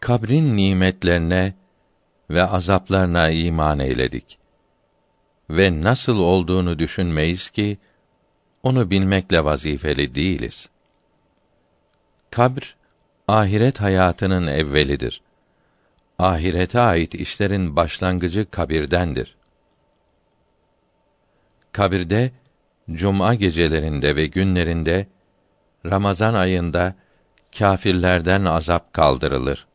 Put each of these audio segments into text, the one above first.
Kabrin nimetlerine ve azaplarına iman eyledik. Ve nasıl olduğunu düşünmeyiz ki onu bilmekle vazifeli değiliz. Kabr ahiret hayatının evvelidir. Ahirete ait işlerin başlangıcı kabirdendir. Kabirde cuma gecelerinde ve günlerinde Ramazan ayında kâfirlerden azap kaldırılır.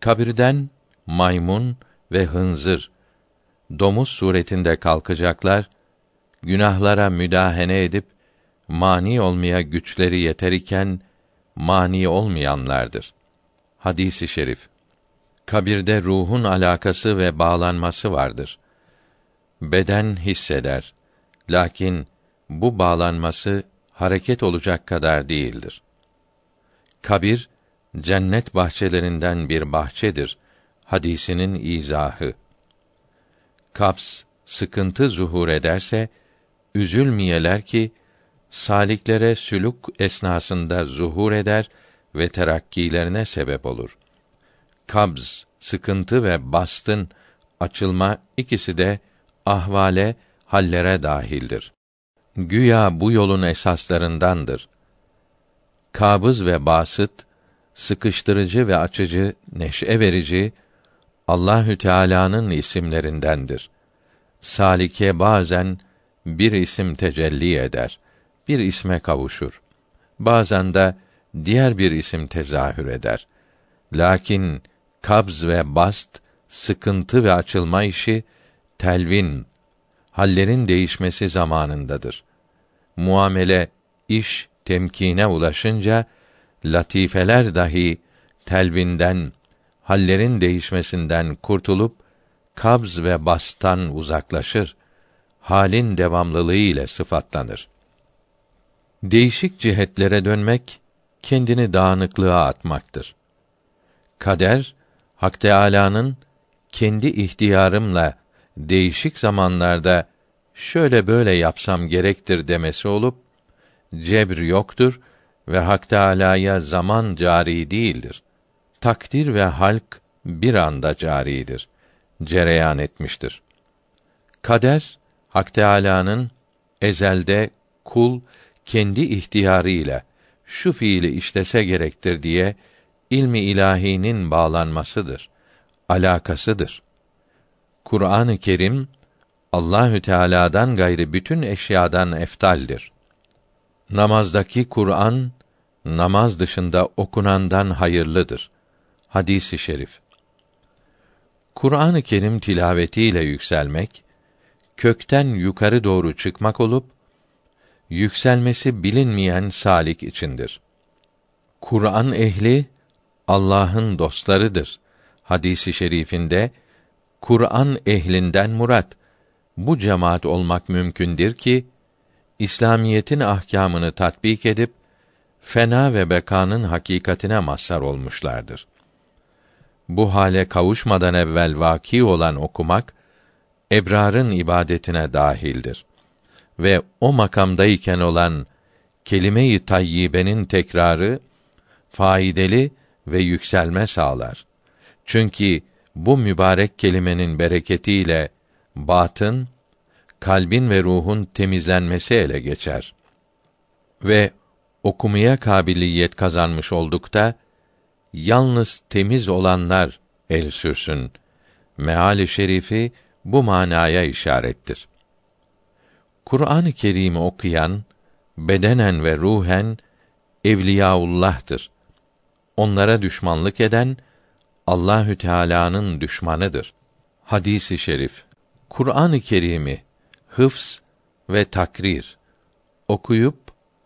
Kabirden maymun ve hınzır domuz suretinde kalkacaklar, günahlara müdahene edip mani olmaya güçleri yeter iken mani olmayanlardır. Hadisi şerif. Kabirde ruhun alakası ve bağlanması vardır. Beden hisseder. Lakin bu bağlanması hareket olacak kadar değildir. Kabir cennet bahçelerinden bir bahçedir. Hadisinin izahı. Kaps sıkıntı zuhur ederse üzülmeyeler ki saliklere sülük esnasında zuhur eder ve terakkilerine sebep olur. Kabz, sıkıntı ve bastın, açılma ikisi de ahvale, hallere dahildir. Güya bu yolun esaslarındandır. Kabız ve basıt, sıkıştırıcı ve açıcı, neşe verici Allahü Teala'nın isimlerindendir. Salike bazen bir isim tecelli eder, bir isme kavuşur. Bazen de diğer bir isim tezahür eder. Lakin kabz ve bast, sıkıntı ve açılma işi telvin, hallerin değişmesi zamanındadır. Muamele, iş temkine ulaşınca latifeler dahi telvinden, hallerin değişmesinden kurtulup kabz ve bastan uzaklaşır. Halin devamlılığı ile sıfatlanır. Değişik cihetlere dönmek kendini dağınıklığa atmaktır. Kader Hak Teâlâ'nın kendi ihtiyarımla değişik zamanlarda şöyle böyle yapsam gerektir demesi olup cebr yoktur ve Hak Teâlâ'ya zaman cari değildir. Takdir ve halk bir anda caridir. Cereyan etmiştir. Kader Hak Teâlâ'nın ezelde kul kendi ihtiyarıyla şu fiili işlese gerektir diye ilmi ilahinin bağlanmasıdır, alakasıdır. Kur'an-ı Kerim Allahü Teala'dan gayrı bütün eşyadan eftaldir. Namazdaki Kur'an namaz dışında okunandan hayırlıdır. Hadisi şerif. Kur'an-ı Kerim tilavetiyle yükselmek, kökten yukarı doğru çıkmak olup yükselmesi bilinmeyen salik içindir. Kur'an ehli Allah'ın dostlarıdır. Hadisi şerifinde Kur'an ehlinden murat bu cemaat olmak mümkündür ki İslamiyetin ahkamını tatbik edip fena ve bekanın hakikatine mazhar olmuşlardır. Bu hale kavuşmadan evvel vaki olan okumak ebrarın ibadetine dahildir ve o makamdayken olan kelime-i tayyibenin tekrarı faydalı ve yükselme sağlar. Çünkü bu mübarek kelimenin bereketiyle batın, kalbin ve ruhun temizlenmesi ele geçer. Ve okumaya kabiliyet kazanmış oldukta yalnız temiz olanlar el sürsün. Meali şerifi bu manaya işarettir. Kur'an-ı Kerim'i okuyan bedenen ve ruhen evliyaullah'tır. Onlara düşmanlık eden Allahü Teala'nın düşmanıdır. Hadisi şerif. Kur'an-ı Kerim'i hıfz ve takrir okuyup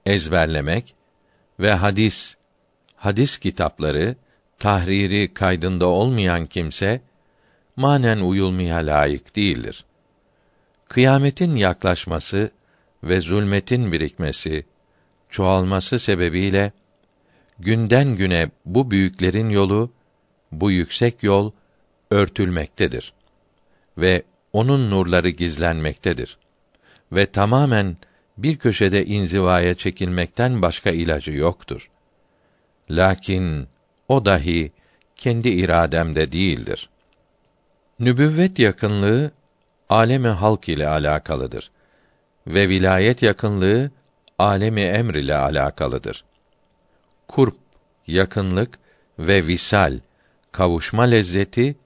ezberlemek ve hadis hadis kitapları tahriri kaydında olmayan kimse manen uyulmaya layık değildir. Kıyametin yaklaşması ve zulmetin birikmesi, çoğalması sebebiyle günden güne bu büyüklerin yolu, bu yüksek yol örtülmektedir ve onun nurları gizlenmektedir ve tamamen bir köşede inzivaya çekilmekten başka ilacı yoktur. Lakin o dahi kendi irademde değildir. Nübüvvet yakınlığı alemi halk ile alakalıdır ve vilayet yakınlığı alemi emr ile alakalıdır. Kurp, yakınlık ve visal, kavuşma lezzeti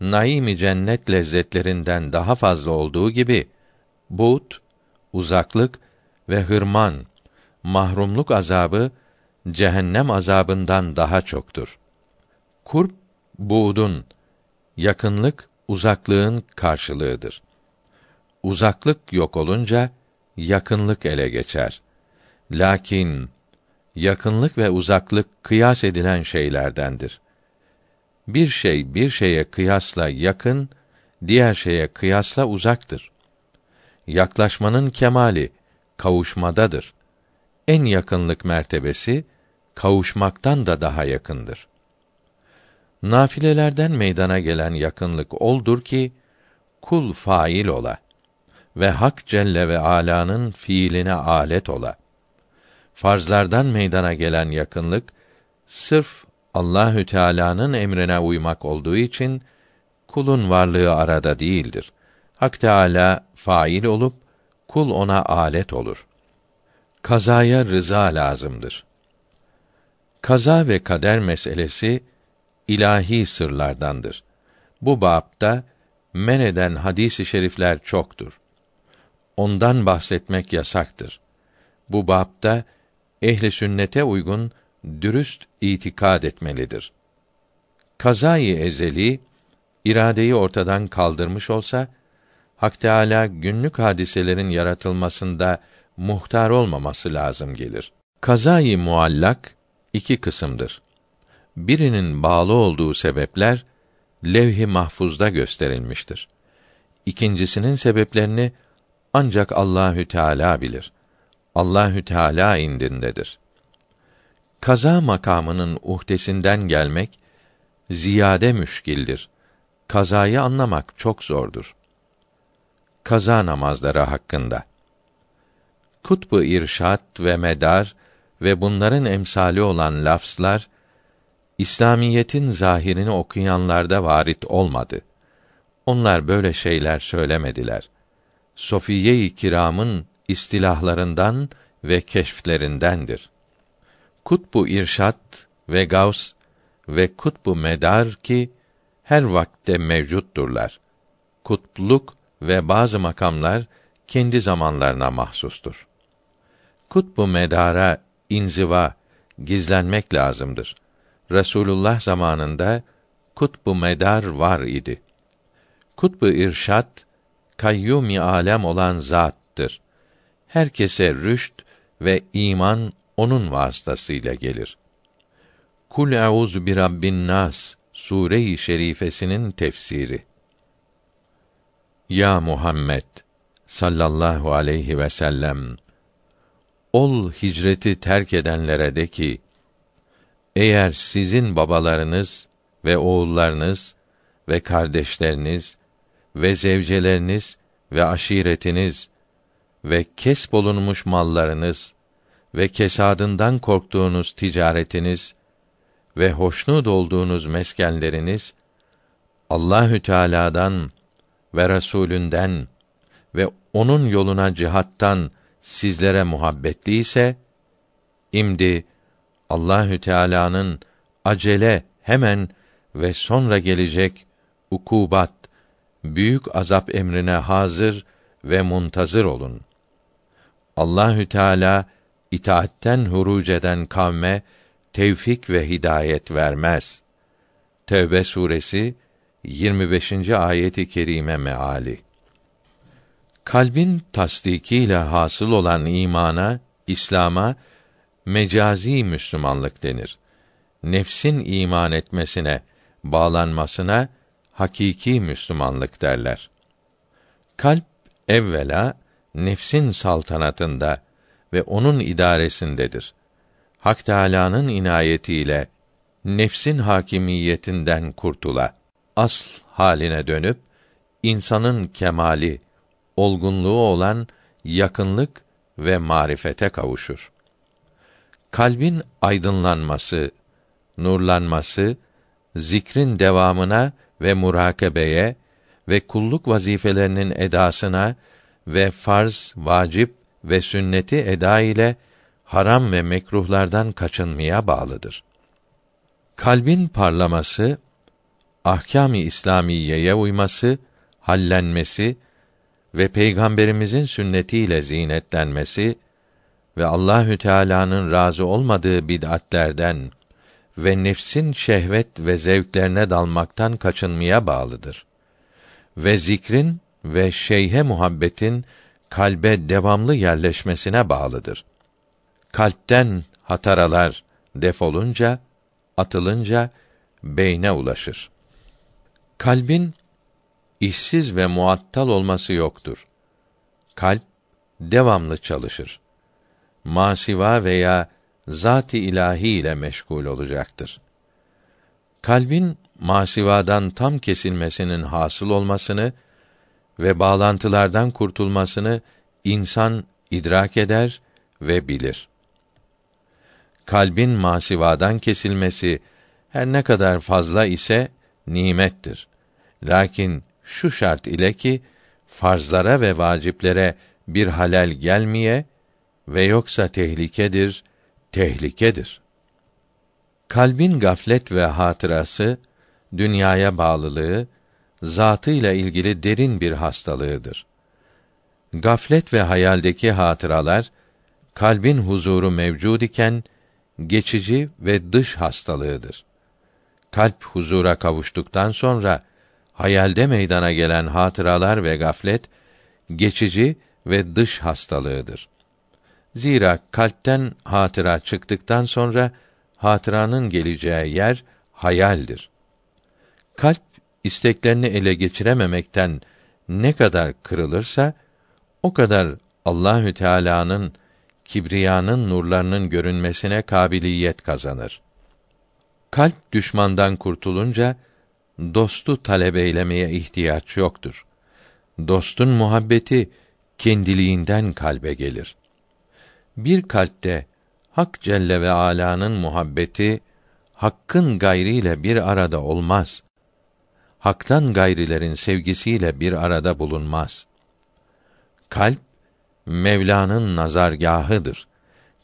naim cennet lezzetlerinden daha fazla olduğu gibi but, uzaklık ve hırman, mahrumluk azabı cehennem azabından daha çoktur. Kurp buğdun, yakınlık uzaklığın karşılığıdır. Uzaklık yok olunca yakınlık ele geçer. Lakin yakınlık ve uzaklık kıyas edilen şeylerdendir. Bir şey bir şeye kıyasla yakın, diğer şeye kıyasla uzaktır. Yaklaşmanın kemali kavuşmadadır. En yakınlık mertebesi kavuşmaktan da daha yakındır. Nafilelerden meydana gelen yakınlık oldur ki kul fail ola ve Hak Celle ve Ala'nın fiiline alet ola. Farzlardan meydana gelen yakınlık sırf Allahü Teala'nın emrine uymak olduğu için kulun varlığı arada değildir. Hak Teala fail olup kul ona alet olur. Kazaya rıza lazımdır. Kaza ve kader meselesi ilahi sırlardandır. Bu bapta men eden hadis-i şerifler çoktur. Ondan bahsetmek yasaktır. Bu bapta ehli sünnete uygun dürüst itikad etmelidir. Kazayı ezeli iradeyi ortadan kaldırmış olsa Hak Teâlâ günlük hadiselerin yaratılmasında muhtar olmaması lazım gelir. Kazayı muallak iki kısımdır. Birinin bağlı olduğu sebepler levh-i mahfuzda gösterilmiştir. İkincisinin sebeplerini ancak Allahü Teala bilir. Allahü Teala indindedir. Kaza makamının uhdesinden gelmek ziyade müşkildir. Kazayı anlamak çok zordur. Kaza namazları hakkında Kutbu irşat ve medar ve bunların emsali olan lafzlar İslamiyetin zahirini okuyanlarda varit olmadı. Onlar böyle şeyler söylemediler. Sofiye-i Kiram'ın istilahlarından ve keşflerindendir. Kutbu irşat ve gavs ve kutbu medar ki her vakte mevcutturlar. Kutbluk ve bazı makamlar kendi zamanlarına mahsustur. Kutbu medara inziva, gizlenmek lazımdır. Resulullah zamanında kutbu medar var idi. Kutbu irşat kayyum alem olan zattır. Herkese rüşt ve iman onun vasıtasıyla gelir. Kul euzu bi rabbin nas sure-i şerifesinin tefsiri. Ya Muhammed sallallahu aleyhi ve sellem ol hicreti terk edenlere de ki eğer sizin babalarınız ve oğullarınız ve kardeşleriniz ve zevceleriniz ve aşiretiniz ve kesb olunmuş mallarınız ve kesadından korktuğunuz ticaretiniz ve hoşnut olduğunuz meskenleriniz Allahü Teala'dan ve Resulünden ve onun yoluna cihattan sizlere muhabbetli ise imdi Allahü Teala'nın acele hemen ve sonra gelecek ukubat büyük azap emrine hazır ve muntazır olun. Allahü Teala itaatten huruc eden kavme tevfik ve hidayet vermez. Tevbe suresi 25. ayeti kerime meali. Kalbin tasdikiyle hasıl olan imana, İslam'a mecazi Müslümanlık denir. Nefsin iman etmesine, bağlanmasına hakiki Müslümanlık derler. Kalp evvela nefsin saltanatında ve onun idaresindedir. Hak Teâlâ'nın inayetiyle nefsin hakimiyetinden kurtula, asl haline dönüp insanın kemali, olgunluğu olan yakınlık ve marifete kavuşur. Kalbin aydınlanması, nurlanması, zikrin devamına ve murakabeye ve kulluk vazifelerinin edasına ve farz, vacip ve sünneti eda ile haram ve mekruhlardan kaçınmaya bağlıdır. Kalbin parlaması, ahkâm-ı İslamiyeye uyması, hallenmesi ve peygamberimizin sünnetiyle zinetlenmesi ve Allahü Teala'nın razı olmadığı bid'atlerden ve nefsin şehvet ve zevklerine dalmaktan kaçınmaya bağlıdır. Ve zikrin ve şeyhe muhabbetin kalbe devamlı yerleşmesine bağlıdır. Kalpten hataralar defolunca, atılınca beyne ulaşır. Kalbin işsiz ve muattal olması yoktur. Kalp devamlı çalışır. Masiva veya zat-ı ilahi ile meşgul olacaktır. Kalbin masivadan tam kesilmesinin hasıl olmasını ve bağlantılardan kurtulmasını insan idrak eder ve bilir. Kalbin masivadan kesilmesi her ne kadar fazla ise nimettir. Lakin şu şart ile ki farzlara ve vaciplere bir halel gelmeye ve yoksa tehlikedir, tehlikedir. Kalbin gaflet ve hatırası, dünyaya bağlılığı, zatıyla ilgili derin bir hastalığıdır. Gaflet ve hayaldeki hatıralar, kalbin huzuru mevcud iken, geçici ve dış hastalığıdır. Kalp huzura kavuştuktan sonra, hayalde meydana gelen hatıralar ve gaflet, geçici ve dış hastalığıdır. Zira kalpten hatıra çıktıktan sonra hatıranın geleceği yer hayaldir. Kalp isteklerini ele geçirememekten ne kadar kırılırsa o kadar Allahü Teala'nın kibriyanın nurlarının görünmesine kabiliyet kazanır. Kalp düşmandan kurtulunca dostu talep eylemeye ihtiyaç yoktur. Dostun muhabbeti kendiliğinden kalbe gelir. Bir kalpte Hak Celle ve Ala'nın muhabbeti hakkın gayriyle bir arada olmaz. Hak'tan gayrilerin sevgisiyle bir arada bulunmaz. Kalp Mevla'nın nazargahıdır.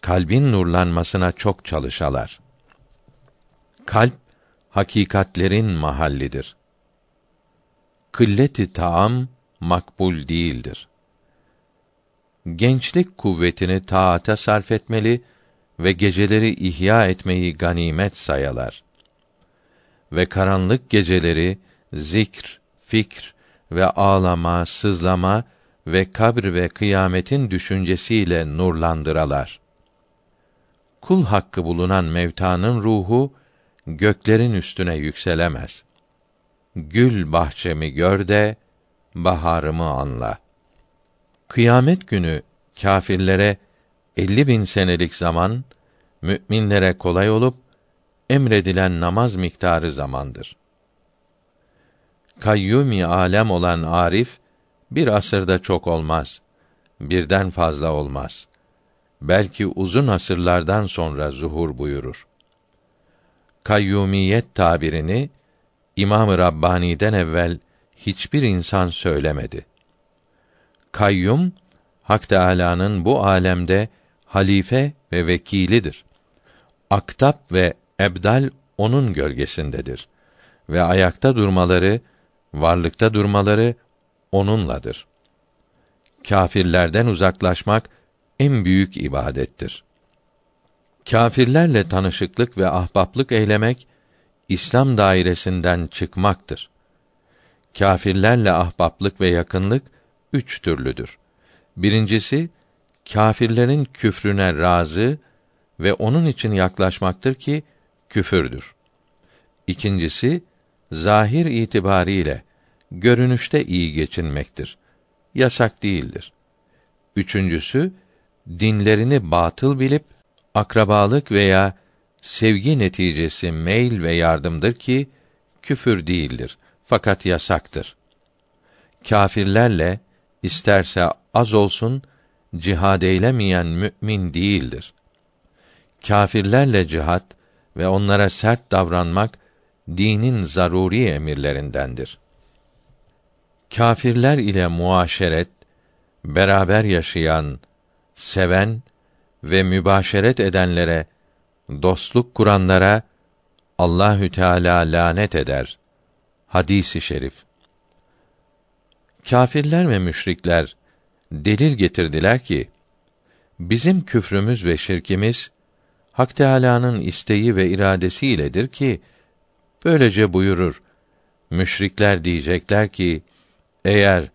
Kalbin nurlanmasına çok çalışalar. Kalp hakikatlerin mahallidir. Kılleti taam makbul değildir. Gençlik kuvvetini taata sarf etmeli ve geceleri ihya etmeyi ganimet sayalar. Ve karanlık geceleri zikr, fikr ve ağlama, sızlama ve kabr ve kıyametin düşüncesiyle nurlandıralar. Kul hakkı bulunan mevtanın ruhu göklerin üstüne yükselemez. Gül bahçemi gör de baharımı anla. Kıyamet günü kâfirlere elli bin senelik zaman, müminlere kolay olup emredilen namaz miktarı zamandır. Kayyumi alem olan Arif bir asırda çok olmaz. Birden fazla olmaz. Belki uzun asırlardan sonra zuhur buyurur. Kayyumiyet tabirini İmam-ı Rabbani'den evvel hiçbir insan söylemedi. Kayyum Hak Teâlâ'nın bu alemde halife ve vekilidir. Aktap ve ebdal onun gölgesindedir ve ayakta durmaları, varlıkta durmaları onunladır. Kâfirlerden uzaklaşmak en büyük ibadettir. Kâfirlerle tanışıklık ve ahbaplık eylemek İslam dairesinden çıkmaktır. Kâfirlerle ahbaplık ve yakınlık üç türlüdür. Birincisi kâfirlerin küfrüne razı ve onun için yaklaşmaktır ki küfürdür. İkincisi zahir itibariyle görünüşte iyi geçinmektir. Yasak değildir. Üçüncüsü dinlerini batıl bilip akrabalık veya sevgi neticesi meyl ve yardımdır ki küfür değildir fakat yasaktır. Kâfirlerle isterse az olsun cihad eylemeyen mümin değildir. kâfirlerle cihat ve onlara sert davranmak dinin zaruri emirlerindendir. Kâfirler ile muaşeret, beraber yaşayan, seven ve mübaşeret edenlere, dostluk kuranlara Allahü Teala lanet eder. Hadisi şerif. Kâfirler ve müşrikler delil getirdiler ki bizim küfrümüz ve şirkimiz Hak Teâlâ'nın isteği ve iradesi iledir ki böylece buyurur. Müşrikler diyecekler ki eğer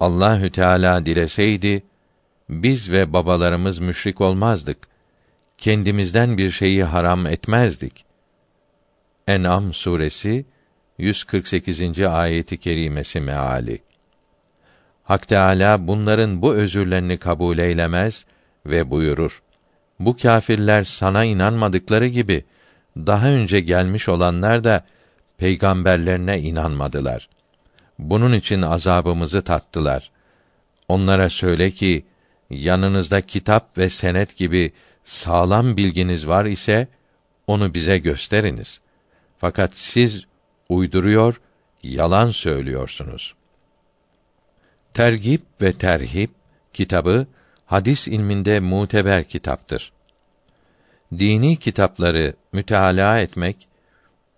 Allahü Teala dileseydi biz ve babalarımız müşrik olmazdık. Kendimizden bir şeyi haram etmezdik. En'am suresi 148. ayeti kerimesi meali. Hak Teâlâ bunların bu özürlerini kabul eylemez ve buyurur. Bu kâfirler sana inanmadıkları gibi daha önce gelmiş olanlar da peygamberlerine inanmadılar. Bunun için azabımızı tattılar. Onlara söyle ki yanınızda kitap ve senet gibi sağlam bilginiz var ise onu bize gösteriniz. Fakat siz uyduruyor, yalan söylüyorsunuz. Tergib ve Terhib kitabı hadis ilminde muteber kitaptır. Dini kitapları müteala etmek,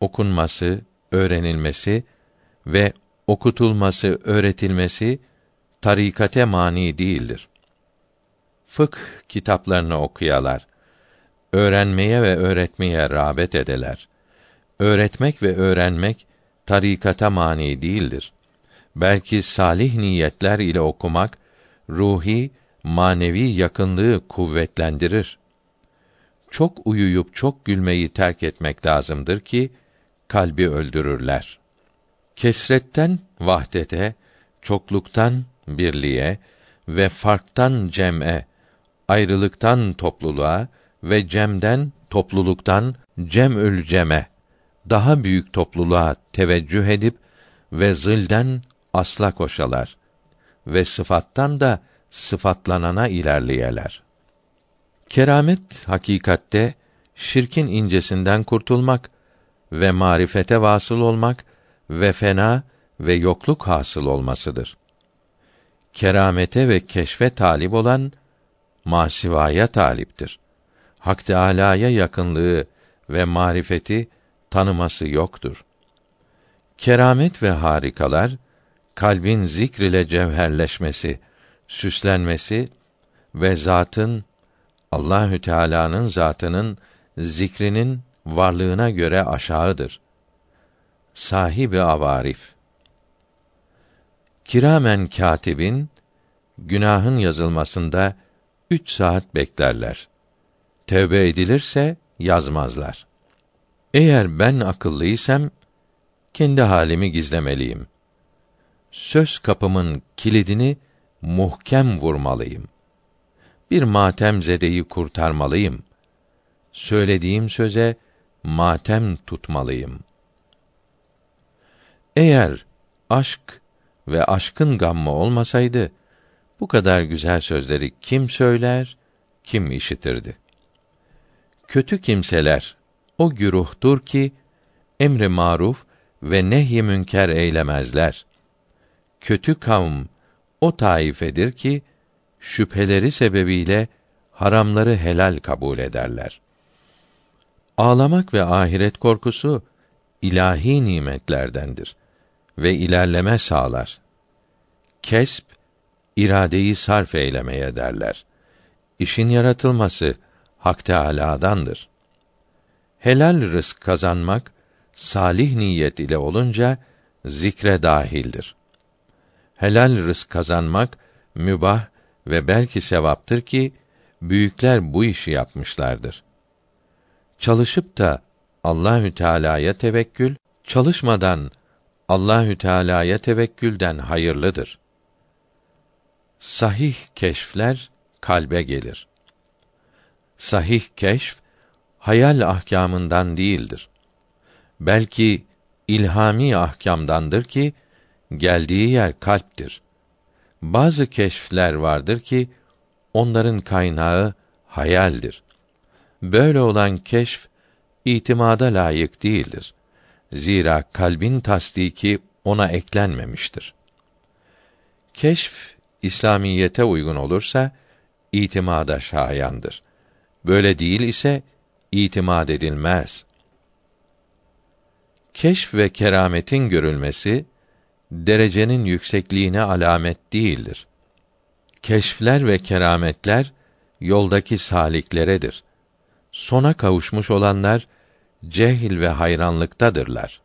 okunması, öğrenilmesi ve okutulması, öğretilmesi tarikate mani değildir. Fıkh kitaplarını okuyalar. Öğrenmeye ve öğretmeye rağbet edeler. Öğretmek ve öğrenmek tarikata mani değildir. Belki salih niyetler ile okumak ruhi, manevi yakınlığı kuvvetlendirir. Çok uyuyup çok gülmeyi terk etmek lazımdır ki kalbi öldürürler. Kesretten vahdete, çokluktan birliğe ve farktan cem'e, ayrılıktan topluluğa ve cemden topluluktan cemül ceme daha büyük topluluğa teveccüh edip ve zilden asla koşalar ve sıfattan da sıfatlanana ilerleyeler. Keramet hakikatte şirkin incesinden kurtulmak ve marifete vasıl olmak ve fena ve yokluk hasıl olmasıdır. Keramete ve keşfe talip olan masivaya taliptir. Hak Teâlâ'ya yakınlığı ve marifeti tanıması yoktur. Keramet ve harikalar kalbin zikr ile cevherleşmesi, süslenmesi ve zatın Allahü Teala'nın zatının zikrinin varlığına göre aşağıdır. Sahibi avarif Kiramen katibin günahın yazılmasında üç saat beklerler. Tevbe edilirse yazmazlar. Eğer ben akıllıysam kendi halimi gizlemeliyim. Söz kapımın kilidini muhkem vurmalıyım. Bir matem zedeyi kurtarmalıyım. Söylediğim söze matem tutmalıyım. Eğer aşk ve aşkın gammı olmasaydı bu kadar güzel sözleri kim söyler, kim işitirdi? Kötü kimseler o güruhtur ki emri maruf ve nehy münker eylemezler. Kötü kavm o taifedir ki şüpheleri sebebiyle haramları helal kabul ederler. Ağlamak ve ahiret korkusu ilahi nimetlerdendir ve ilerleme sağlar. Kesp iradeyi sarf eylemeye derler. İşin yaratılması Hak Teâlâ'dandır. Helal rızk kazanmak salih niyet ile olunca zikre dahildir. Helal rızk kazanmak mübah ve belki sevaptır ki büyükler bu işi yapmışlardır. Çalışıp da Allahü Teala'ya tevekkül, çalışmadan Allahü Teala'ya tevekkülden hayırlıdır. Sahih keşfler kalbe gelir. Sahih keşf hayal ahkamından değildir. Belki ilhami ahkamdandır ki geldiği yer kalptir. Bazı keşfler vardır ki onların kaynağı hayaldir. Böyle olan keşf itimada layık değildir. Zira kalbin tasdiki ona eklenmemiştir. Keşf İslamiyete uygun olursa itimada şayandır. Böyle değil ise itimad edilmez. Keşf ve kerametin görülmesi derecenin yüksekliğine alamet değildir. Keşfler ve kerametler yoldaki salikleredir. Sona kavuşmuş olanlar cehil ve hayranlıktadırlar.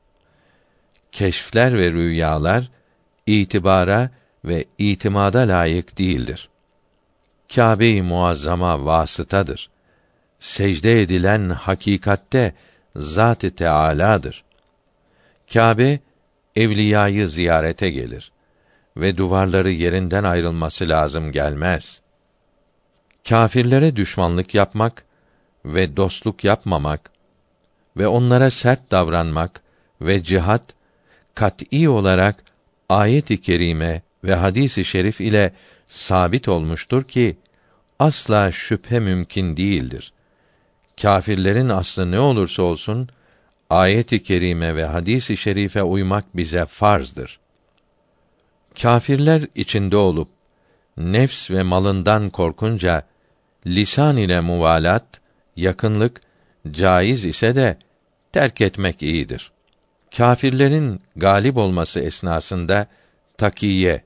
Keşfler ve rüyalar itibara ve itimada layık değildir. Kâbe-i Muazzama vasıtadır. Secde edilen hakikatte Zat-ı Teâlâ'dır. Kâbe evliyayı ziyarete gelir ve duvarları yerinden ayrılması lazım gelmez. Kâfirlere düşmanlık yapmak ve dostluk yapmamak ve onlara sert davranmak ve cihat kat'î olarak ayet-i kerime ve hadis-i şerif ile sabit olmuştur ki asla şüphe mümkün değildir. Kâfirlerin aslı ne olursa olsun ayet-i kerime ve hadis-i şerife uymak bize farzdır. Kâfirler içinde olup nefs ve malından korkunca lisan ile muvalat, yakınlık caiz ise de terk etmek iyidir. Kâfirlerin galip olması esnasında takiye,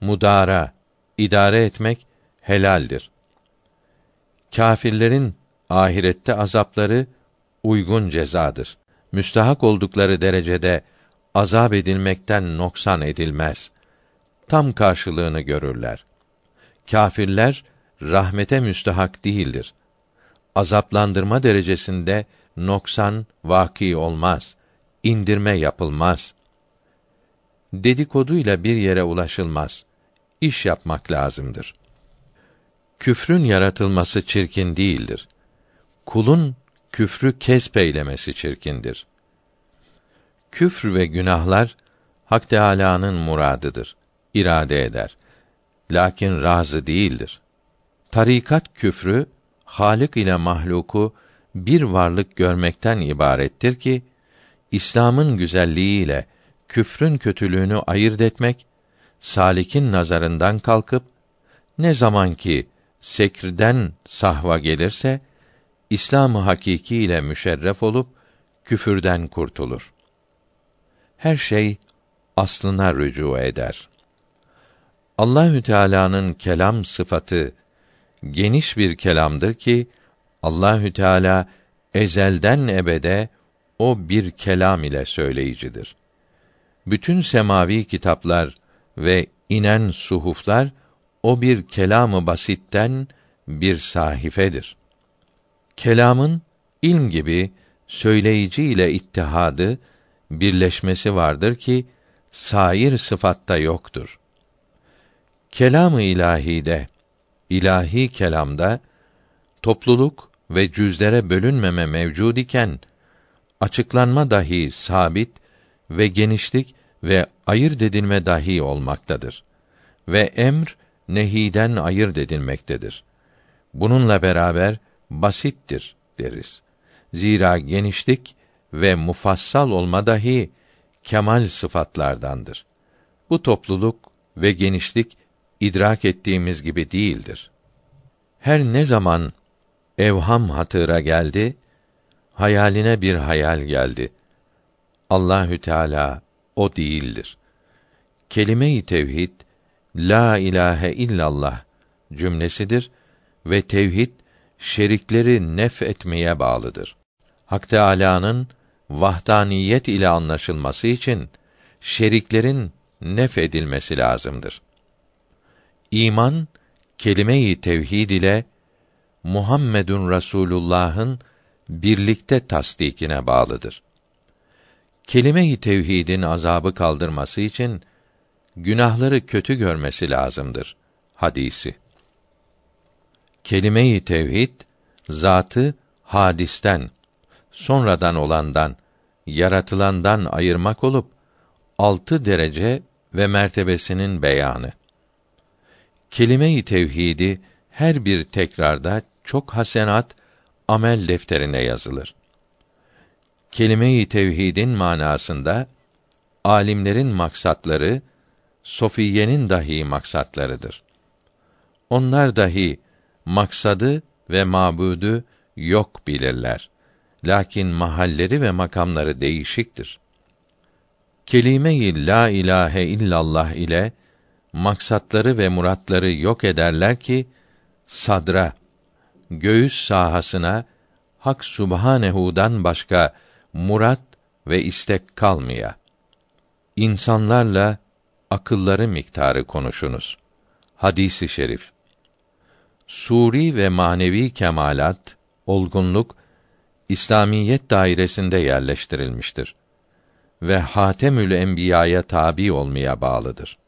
mudara, idare etmek helaldir. Kâfirlerin ahirette azapları uygun cezadır. Müstahak oldukları derecede azap edilmekten noksan edilmez. Tam karşılığını görürler. Kâfirler rahmete müstahak değildir. Azaplandırma derecesinde noksan vaki olmaz. indirme yapılmaz. Dedikoduyla bir yere ulaşılmaz. İş yapmak lazımdır. Küfrün yaratılması çirkin değildir. Kulun küfrü kespeylemesi çirkindir. Küfr ve günahlar Hak Teâlâ'nın muradıdır. irade eder. Lakin razı değildir. Tarikat küfrü Halik ile mahluku bir varlık görmekten ibarettir ki İslam'ın güzelliğiyle küfrün kötülüğünü ayırt etmek salikin nazarından kalkıp ne zaman ki sekrden sahva gelirse İslamı hakiki ile müşerref olup küfürden kurtulur. Her şey aslına rücu eder. Allahü Teala'nın kelam sıfatı geniş bir kelamdır ki Allahü Teala ezelden ebede o bir kelam ile söyleyicidir. Bütün semavi kitaplar ve inen suhuflar o bir kelamı basitten bir sahifedir. Kelamın ilm gibi söyleyici ile ittihadı, birleşmesi vardır ki sair sıfatta yoktur. Kelamı ilahide, ilahi kelamda topluluk ve cüzlere bölünmeme mevcud iken açıklanma dahi sabit ve genişlik ve ayırt edilme dahi olmaktadır. Ve emr nehiden ayırt edilmektedir. Bununla beraber basittir deriz. Zira genişlik ve mufassal olma dahi kemal sıfatlardandır. Bu topluluk ve genişlik idrak ettiğimiz gibi değildir. Her ne zaman evham hatıra geldi, hayaline bir hayal geldi. Allahü Teala o değildir. Kelime-i tevhid la ilahe illallah cümlesidir ve tevhid şerikleri nef etmeye bağlıdır. Hak Teâlâ'nın vahdaniyet ile anlaşılması için şeriklerin nef edilmesi lazımdır. İman kelime-i tevhid ile Muhammedun Rasulullah'ın birlikte tasdikine bağlıdır. Kelime-i tevhidin azabı kaldırması için günahları kötü görmesi lazımdır. Hadisi. Kelime-i tevhid zatı hadisten, sonradan olandan, yaratılandan ayırmak olup altı derece ve mertebesinin beyanı. Kelime-i tevhidi her bir tekrarda çok hasenat amel defterine yazılır. Kelime-i tevhidin manasında alimlerin maksatları sofiyenin dahi maksatlarıdır. Onlar dahi maksadı ve mabudu yok bilirler. Lakin mahalleri ve makamları değişiktir. Kelime-i la ilahe illallah ile maksatları ve muratları yok ederler ki sadra, göğüs sahasına Hak Subhanehu'dan başka murat ve istek kalmaya. İnsanlarla akılları miktarı konuşunuz. Hadisi şerif. Suri ve manevi kemalat, olgunluk İslamiyet dairesinde yerleştirilmiştir ve Hatemül Enbiya'ya tabi olmaya bağlıdır.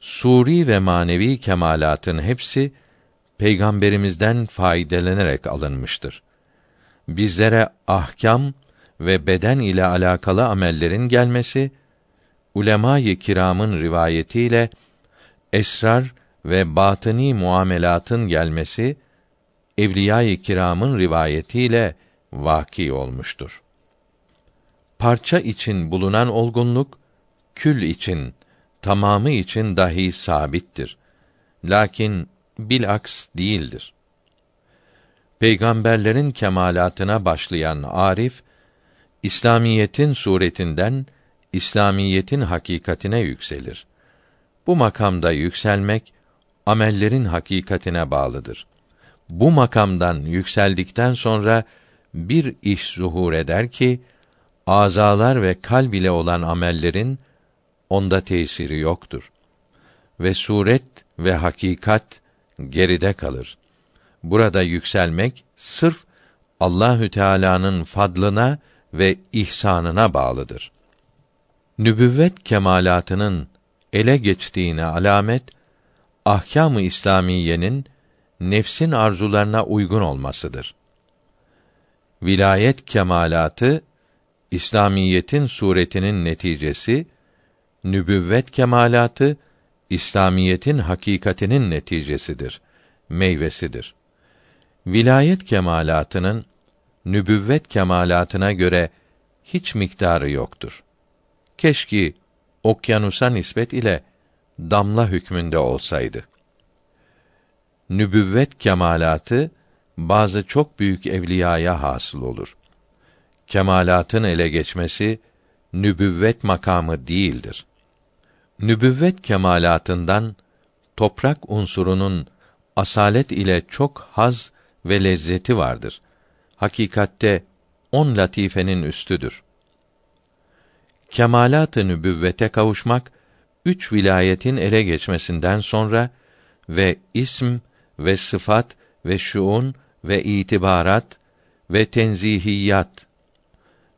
Suri ve manevi kemalatın hepsi peygamberimizden faydalanarak alınmıştır. Bizlere ahkam ve beden ile alakalı amellerin gelmesi ulema-i kiramın rivayetiyle esrar ve batıni muamelatın gelmesi evliya-i kiramın rivayetiyle vaki olmuştur. Parça için bulunan olgunluk kül için, tamamı için dahi sabittir. Lakin bilaks değildir. Peygamberlerin kemalatına başlayan arif İslamiyetin suretinden İslamiyetin hakikatine yükselir. Bu makamda yükselmek amellerin hakikatine bağlıdır. Bu makamdan yükseldikten sonra bir iş zuhur eder ki azalar ve kalb ile olan amellerin onda tesiri yoktur. Ve suret ve hakikat geride kalır. Burada yükselmek sırf Allahü Teala'nın fadlına ve ihsanına bağlıdır. Nübüvvet kemalatının ele geçtiğine alamet ahkâm-ı İslamiyenin nefsin arzularına uygun olmasıdır. Vilayet kemalatı İslamiyetin suretinin neticesi, nübüvvet kemalatı İslamiyetin hakikatinin neticesidir, meyvesidir. Vilayet kemalatının nübüvvet kemalatına göre hiç miktarı yoktur. Keşke okyanusa nispet ile damla hükmünde olsaydı. Nübüvvet kemalatı bazı çok büyük evliyaya hasıl olur. Kemalatın ele geçmesi nübüvvet makamı değildir. Nübüvvet kemalatından toprak unsurunun asalet ile çok haz ve lezzeti vardır. Hakikatte on latifenin üstüdür. Kemalat-ı nübüvvete kavuşmak üç vilayetin ele geçmesinden sonra ve ism ve sıfat ve şuun ve itibarat ve tenzihiyat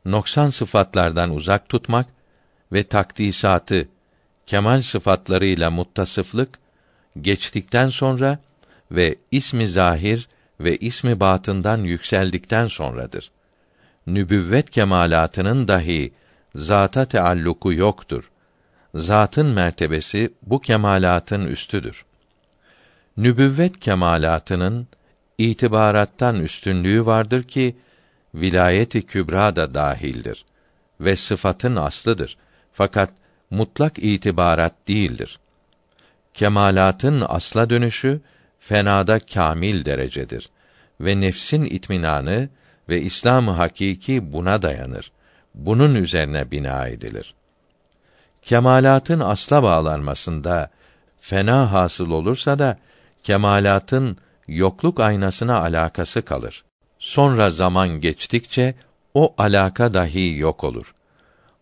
noksan sıfatlardan uzak tutmak ve takdisatı kemal sıfatlarıyla muttasıflık geçtikten sonra ve ismi zahir ve ismi batından yükseldikten sonradır. Nübüvvet kemalatının dahi zata tealluku yoktur. Zatın mertebesi bu kemalatın üstüdür. Nübüvvet kemalatının itibarattan üstünlüğü vardır ki vilayeti kübra da dahildir ve sıfatın aslıdır. Fakat mutlak itibarat değildir. Kemalatın asla dönüşü fenada kamil derecedir ve nefsin itminanı ve İslam-ı hakiki buna dayanır. Bunun üzerine bina edilir. Kemalatın asla bağlanmasında fena hasıl olursa da kemalatın yokluk aynasına alakası kalır. Sonra zaman geçtikçe o alaka dahi yok olur.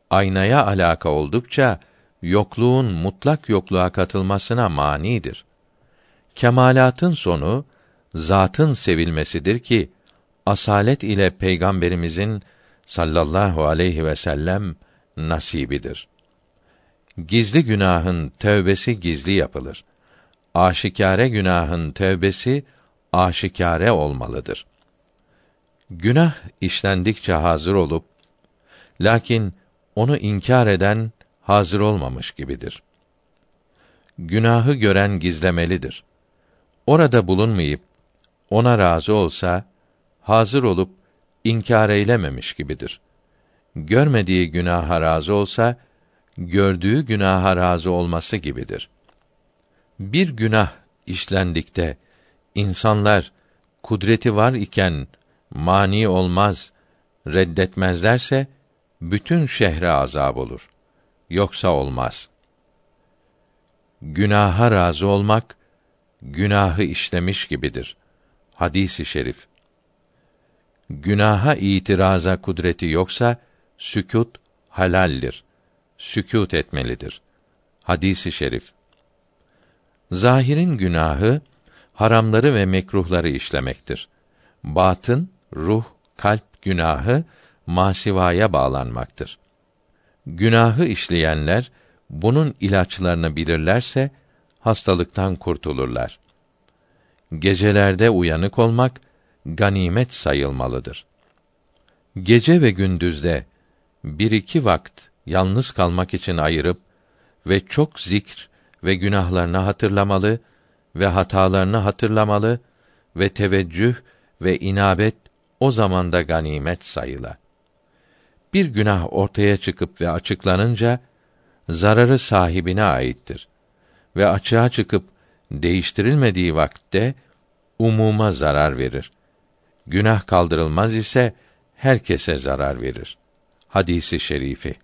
Aynaya alaka oldukça yokluğun mutlak yokluğa katılmasına manidir. Kemalatın sonu zatın sevilmesidir ki asalet ile peygamberimizin sallallahu aleyhi ve sellem nasibidir. Gizli günahın tövbesi gizli yapılır. Aşikare günahın tövbesi aşikare olmalıdır. Günah işlendikçe hazır olup lakin onu inkar eden hazır olmamış gibidir. Günahı gören gizlemelidir. Orada bulunmayıp ona razı olsa hazır olup inkar eylememiş gibidir. Görmediği günaha razı olsa, gördüğü günaha razı olması gibidir. Bir günah işlendikte insanlar kudreti var iken mani olmaz, reddetmezlerse bütün şehre azab olur. Yoksa olmaz. Günaha razı olmak günahı işlemiş gibidir. Hadisi şerif. Günaha itiraza kudreti yoksa sükût halaldir. Sükût etmelidir. Hadisi şerif. Zahirin günahı haramları ve mekruhları işlemektir. Batın, ruh, kalp günahı masivaya bağlanmaktır. Günahı işleyenler bunun ilaçlarını bilirlerse hastalıktan kurtulurlar. Gecelerde uyanık olmak ganimet sayılmalıdır. Gece ve gündüzde bir iki vakt yalnız kalmak için ayırıp ve çok zikr ve günahlarını hatırlamalı ve hatalarını hatırlamalı ve teveccüh ve inabet o zamanda ganimet sayıla. Bir günah ortaya çıkıp ve açıklanınca zararı sahibine aittir ve açığa çıkıp değiştirilmediği vakitte umuma zarar verir. Günah kaldırılmaz ise herkese zarar verir. Hadisi şerifi